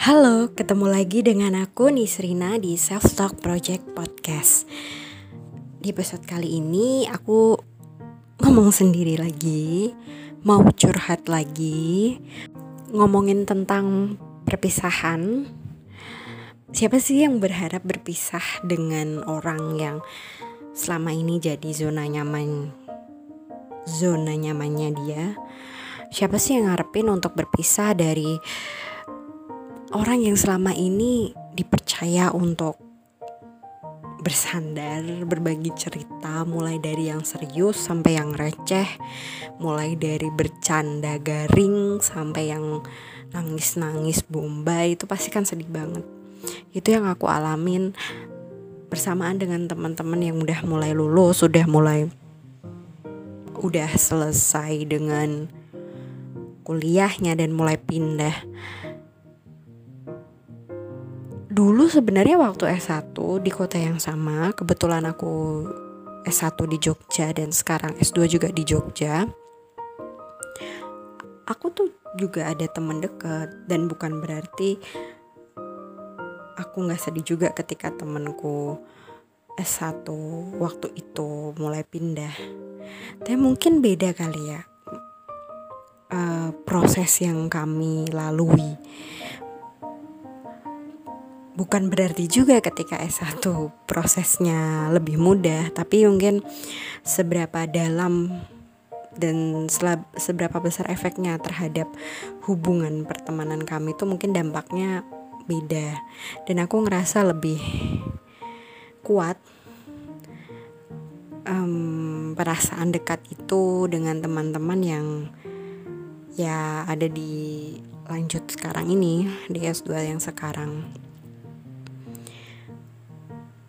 Halo, ketemu lagi dengan aku Nisrina di Self Talk Project Podcast. Di episode kali ini aku ngomong sendiri lagi, mau curhat lagi, ngomongin tentang perpisahan. Siapa sih yang berharap berpisah dengan orang yang selama ini jadi zona nyaman zona nyamannya dia? Siapa sih yang ngarepin untuk berpisah dari orang yang selama ini dipercaya untuk bersandar, berbagi cerita mulai dari yang serius sampai yang receh, mulai dari bercanda garing sampai yang nangis-nangis bombay itu pasti kan sedih banget. Itu yang aku alamin bersamaan dengan teman-teman yang udah mulai lulus, sudah mulai udah selesai dengan kuliahnya dan mulai pindah dulu sebenarnya waktu S1 di kota yang sama, kebetulan aku S1 di Jogja dan sekarang S2 juga di Jogja. Aku tuh juga ada temen deket dan bukan berarti aku nggak sedih juga ketika temenku S1 waktu itu mulai pindah. Tapi mungkin beda kali ya uh, proses yang kami lalui bukan berarti juga ketika S1 prosesnya lebih mudah, tapi mungkin seberapa dalam dan seberapa besar efeknya terhadap hubungan pertemanan kami itu mungkin dampaknya beda. Dan aku ngerasa lebih kuat um, perasaan dekat itu dengan teman-teman yang ya ada di lanjut sekarang ini di S2 yang sekarang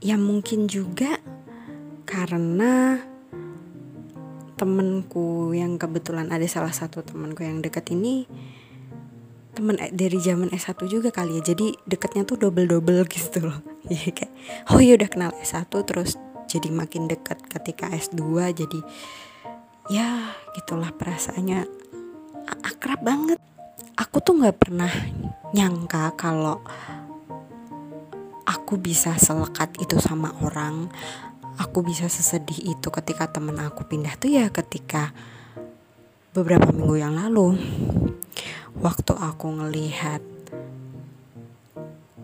ya mungkin juga karena temenku yang kebetulan ada salah satu temenku yang deket ini temen dari zaman S1 juga kali ya. Jadi deketnya tuh double-double gitu loh. Ya kayak oh ya udah kenal S1 terus jadi makin dekat ketika S2 jadi ya gitulah perasaannya. Akrab banget. Aku tuh nggak pernah nyangka kalau aku bisa selekat itu sama orang aku bisa sesedih itu ketika temen aku pindah tuh ya ketika beberapa minggu yang lalu. Waktu aku ngelihat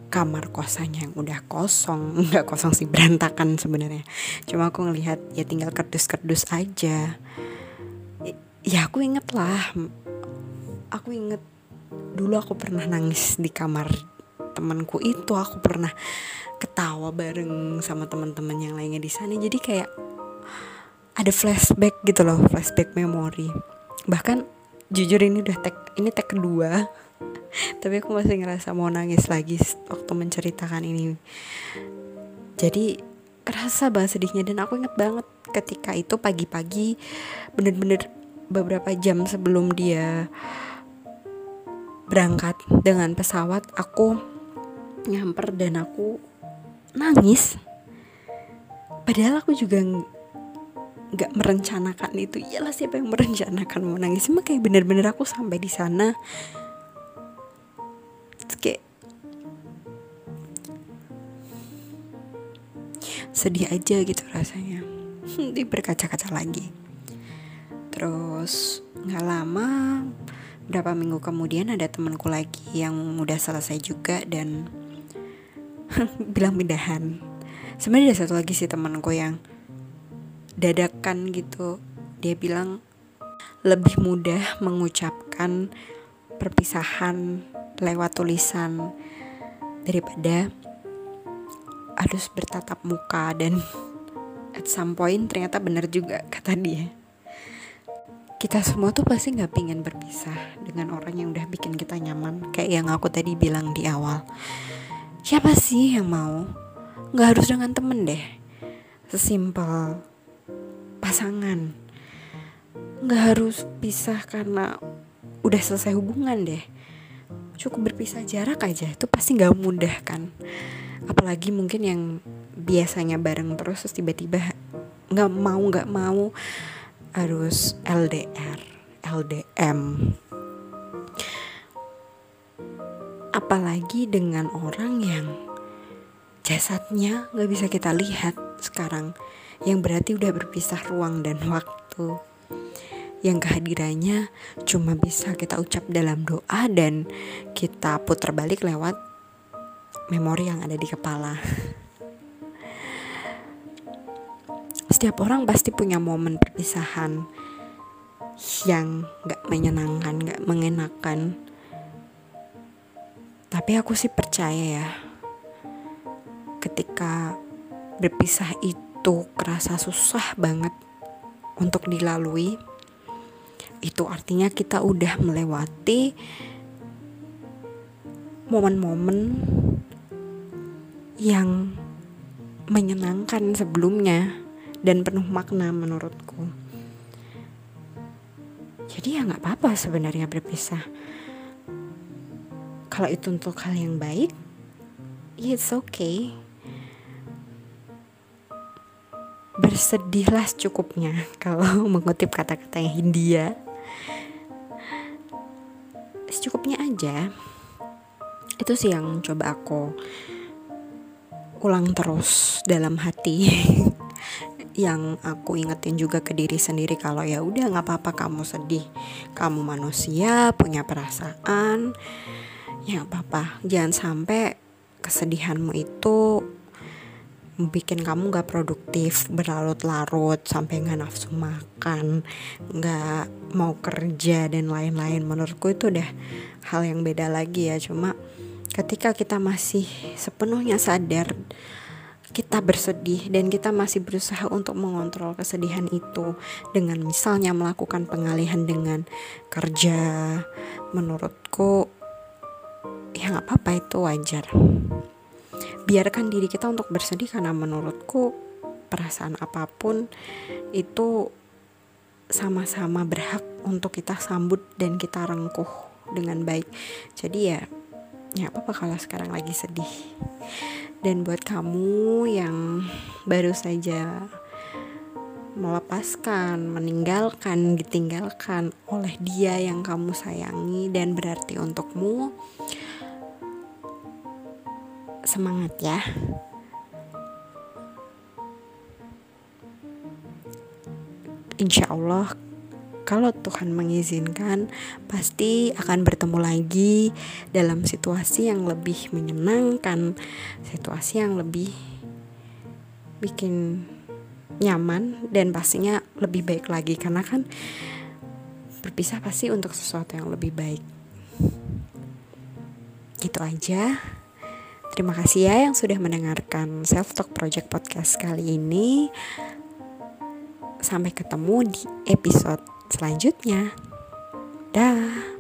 kamar kosannya yang udah kosong nggak kosong sih berantakan sebenarnya. Cuma aku ngelihat ya tinggal kerdus-kerdus aja. Ya aku inget lah aku inget dulu aku pernah nangis di kamar temanku itu aku pernah ketawa bareng sama teman-teman yang lainnya di sana. Jadi kayak ada flashback gitu loh flashback memori. Bahkan jujur ini udah tag ini tag kedua. Tapi aku masih ngerasa mau nangis lagi waktu menceritakan ini. Jadi kerasa banget sedihnya dan aku inget banget ketika itu pagi-pagi bener-bener beberapa jam sebelum dia berangkat dengan pesawat aku nyamper dan aku nangis. Padahal aku juga nggak merencanakan itu. Iyalah siapa yang merencanakan mau nangis? Cuma kayak bener-bener aku sampai di sana. Kayak sedih aja gitu rasanya. Di berkaca-kaca lagi. Terus nggak lama berapa minggu kemudian ada temanku lagi yang udah selesai juga dan bilang pindahan. Sebenarnya ada satu lagi sih temanku yang dadakan gitu. Dia bilang lebih mudah mengucapkan perpisahan lewat tulisan daripada harus bertatap muka dan at some point ternyata benar juga kata dia. Kita semua tuh pasti nggak pingin berpisah dengan orang yang udah bikin kita nyaman kayak yang aku tadi bilang di awal siapa sih yang mau? Nggak harus dengan temen deh. Sesimpel pasangan. Nggak harus pisah karena udah selesai hubungan deh. Cukup berpisah jarak aja itu pasti nggak mudah kan. Apalagi mungkin yang biasanya bareng terus terus tiba-tiba nggak mau nggak mau harus LDR LDM apalagi dengan orang yang jasadnya nggak bisa kita lihat sekarang yang berarti udah berpisah ruang dan waktu yang kehadirannya cuma bisa kita ucap dalam doa dan kita putar balik lewat memori yang ada di kepala. Setiap orang pasti punya momen perpisahan yang gak menyenangkan, gak mengenakan. Tapi aku sih percaya ya, ketika berpisah itu kerasa susah banget untuk dilalui, itu artinya kita udah melewati momen-momen yang menyenangkan sebelumnya dan penuh makna menurutku. Jadi ya nggak apa-apa sebenarnya berpisah. Kalau itu untuk hal yang baik, it's okay. Bersedihlah secukupnya kalau mengutip kata-kata yang Hindia. Secukupnya aja. Itu sih yang coba aku ulang terus dalam hati. yang aku ingetin juga ke diri sendiri kalau ya udah nggak apa-apa kamu sedih kamu manusia punya perasaan ya apa-apa jangan sampai kesedihanmu itu bikin kamu gak produktif berlarut-larut sampai nggak nafsu makan nggak mau kerja dan lain-lain. Menurutku itu udah hal yang beda lagi ya. Cuma ketika kita masih sepenuhnya sadar kita bersedih dan kita masih berusaha untuk mengontrol kesedihan itu dengan misalnya melakukan pengalihan dengan kerja menurutku ya nggak apa-apa itu wajar. Biarkan diri kita untuk bersedih karena menurutku perasaan apa pun itu sama-sama berhak untuk kita sambut dan kita rengkuh dengan baik. Jadi ya ya apa-apa kalau sekarang lagi sedih. Dan buat kamu yang baru saja melepaskan, meninggalkan, ditinggalkan oleh dia yang kamu sayangi dan berarti untukmu semangat ya Insya Allah kalau Tuhan mengizinkan, pasti akan bertemu lagi dalam situasi yang lebih menyenangkan, situasi yang lebih bikin nyaman dan pastinya lebih baik lagi karena kan berpisah pasti untuk sesuatu yang lebih baik. Gitu aja. Terima kasih ya yang sudah mendengarkan Self Talk Project Podcast kali ini. Sampai ketemu di episode selanjutnya. Dah.